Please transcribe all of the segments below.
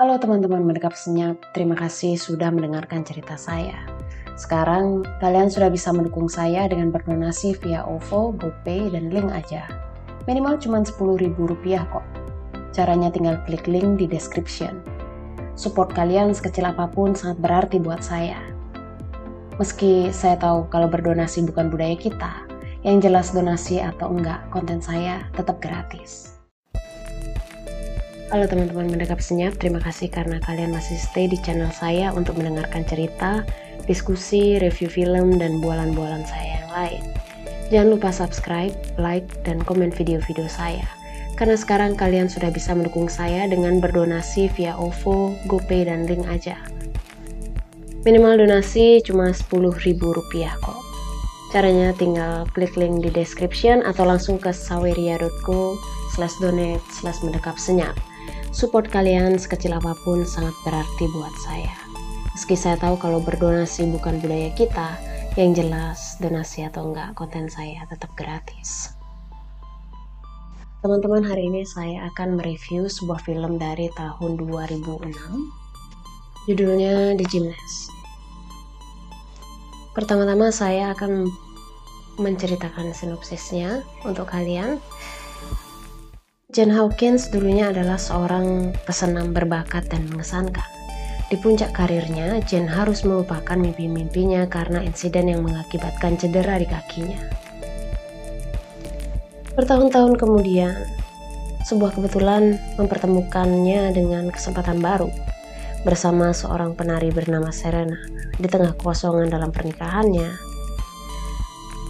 Halo teman-teman mendekap senyap, terima kasih sudah mendengarkan cerita saya. Sekarang kalian sudah bisa mendukung saya dengan berdonasi via OVO, GoPay, dan link aja. Minimal cuma 10 ribu rupiah kok. Caranya tinggal klik link di description. Support kalian sekecil apa pun sangat berarti buat saya. Meski saya tahu kalau berdonasi bukan budaya kita, yang jelas donasi atau enggak, konten saya tetap gratis. Halo teman-teman mendekap senyap, terima kasih karena kalian masih stay di channel saya untuk mendengarkan cerita, diskusi, review film, dan bualan-bualan saya yang lain. Jangan lupa subscribe, like, dan komen video-video saya. Karena sekarang kalian sudah bisa mendukung saya dengan berdonasi via OVO, GoPay, dan link aja. Minimal donasi cuma rp rupiah kok. Caranya tinggal klik link di description atau langsung ke saweria.co slash donate slash mendekap senyap. Support kalian sekecil apa pun sangat berarti buat saya. Meski saya tahu kalau berdonasi bukan budaya kita, yang jelas donasi atau enggak konten saya tetap gratis. Teman-teman, hari ini saya akan mereview sebuah film dari tahun 2006. Judulnya The Gymnast. Pertama-tama saya akan menceritakan sinopsisnya untuk kalian. Jen Hawkins dulunya adalah seorang pesenam berbakat dan mengesankan. Di puncak karirnya, Jen harus melupakan mimpi-mimpinya karena insiden yang mengakibatkan cedera di kakinya. Bertahun-tahun kemudian, sebuah kebetulan mempertemukannya dengan kesempatan baru bersama seorang penari bernama Serena. Di tengah kosongan dalam pernikahannya,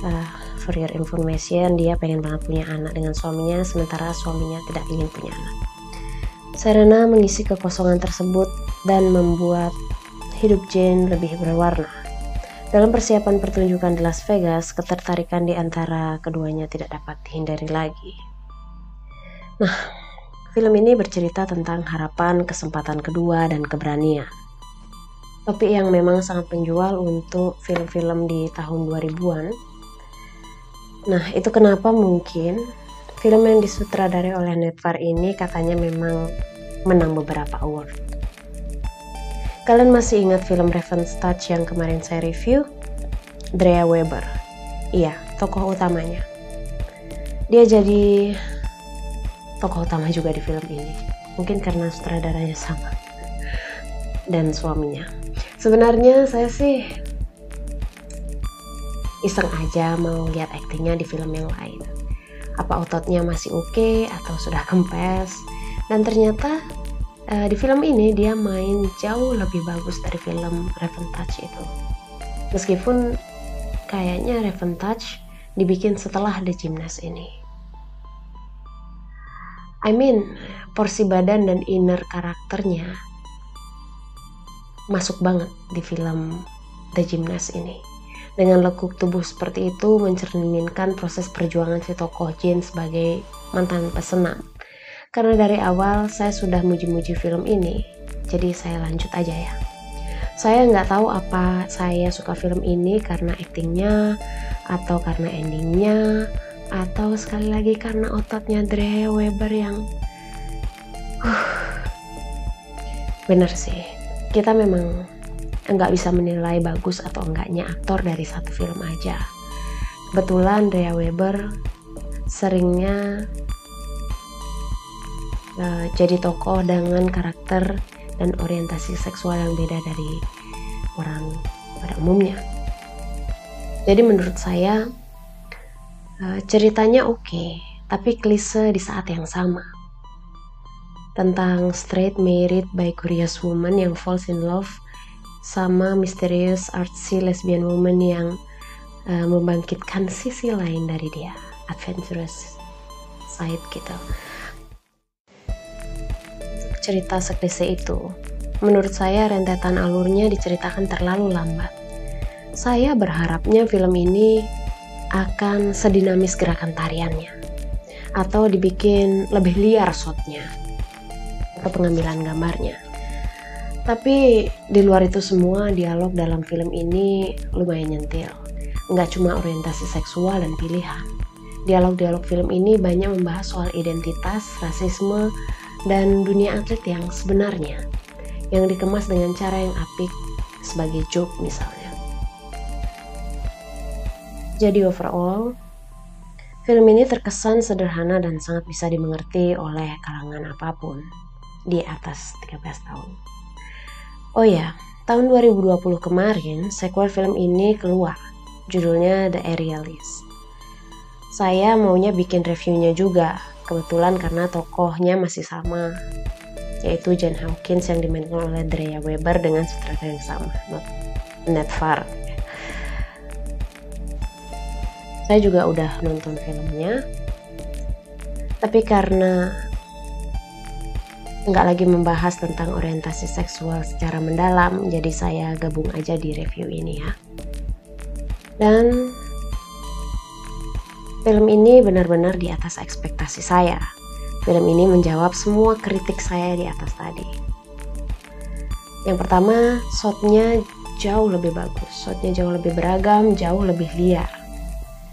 uh, for your information dia pengen banget punya anak dengan suaminya sementara suaminya tidak ingin punya anak Serena mengisi kekosongan tersebut dan membuat hidup Jane lebih berwarna dalam persiapan pertunjukan di Las Vegas, ketertarikan di antara keduanya tidak dapat dihindari lagi. Nah, film ini bercerita tentang harapan, kesempatan kedua, dan keberanian. Topik yang memang sangat penjual untuk film-film di tahun 2000-an Nah, itu kenapa mungkin film yang disutradarai oleh Netflix ini katanya memang menang beberapa award. Kalian masih ingat film Revenge Touch yang kemarin saya review? Drea Weber. Iya, tokoh utamanya. Dia jadi tokoh utama juga di film ini. Mungkin karena sutradaranya sama. Dan suaminya. Sebenarnya saya sih iseng aja mau lihat aktingnya di film yang lain. Apa ototnya masih oke okay, atau sudah kempes? Dan ternyata uh, di film ini dia main jauh lebih bagus dari film Touch itu. Meskipun kayaknya Touch dibikin setelah The Gymnast ini. I mean porsi badan dan inner karakternya masuk banget di film The Gymnast ini dengan lekuk tubuh seperti itu mencerminkan proses perjuangan si tokoh Jin sebagai mantan pesenam. Karena dari awal saya sudah muji-muji film ini, jadi saya lanjut aja ya. Saya nggak tahu apa saya suka film ini karena aktingnya, atau karena endingnya, atau sekali lagi karena ototnya Dre Weber yang... Uh, bener sih, kita memang nggak bisa menilai bagus atau enggaknya aktor dari satu film aja. Kebetulan Drea Weber seringnya uh, jadi tokoh dengan karakter dan orientasi seksual yang beda dari orang pada umumnya. Jadi menurut saya uh, ceritanya oke, okay, tapi klise di saat yang sama tentang straight married by curious woman yang falls in love sama misterius artsy lesbian woman yang uh, membangkitkan sisi lain dari dia. Adventurous side gitu. Cerita seklise itu menurut saya rentetan alurnya diceritakan terlalu lambat. Saya berharapnya film ini akan sedinamis gerakan tariannya atau dibikin lebih liar shotnya atau pengambilan gambarnya tapi di luar itu semua, dialog dalam film ini lumayan nyentil. Nggak cuma orientasi seksual dan pilihan. Dialog-dialog film ini banyak membahas soal identitas, rasisme, dan dunia atlet yang sebenarnya yang dikemas dengan cara yang apik sebagai joke misalnya. Jadi overall, film ini terkesan sederhana dan sangat bisa dimengerti oleh kalangan apa pun di atas 13 tahun. Oh ya, tahun 2020 kemarin sequel film ini keluar, judulnya The Aerialist. Saya maunya bikin reviewnya juga, kebetulan karena tokohnya masih sama, yaitu Jen Hawkins yang dimainkan oleh Drea Weber dengan sutradara yang sama, Ned Far. Saya juga udah nonton filmnya, tapi karena nggak lagi membahas tentang orientasi seksual secara mendalam, jadi saya gabung aja di review ini ya. Dan Film ini benar-benar di atas ekspektasi saya. Film ini menjawab semua kritik saya di atas tadi. Yang pertama, shotnya jauh lebih bagus. Shotnya jauh lebih beragam, jauh lebih liar.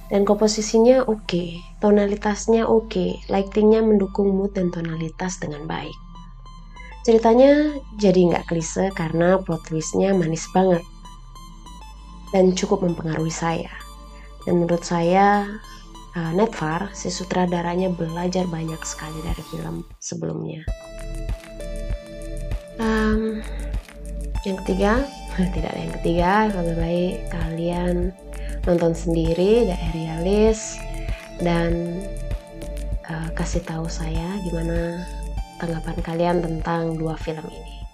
Dan komposisinya oke, okay. tonalitasnya oke, okay. lightingnya mendukung mood dan tonalitas dengan baik. Ceritanya jadi nggak klise karena plot twistnya manis banget dan cukup mempengaruhi saya. Dan menurut saya uh, Netvar, si sutradaranya belajar banyak sekali dari film sebelumnya. Um, yang ketiga, tidak ada yang ketiga, lebih baik kalian nonton sendiri The Aerialist dan uh, kasih tahu saya gimana tanggapan kalian tentang dua film ini.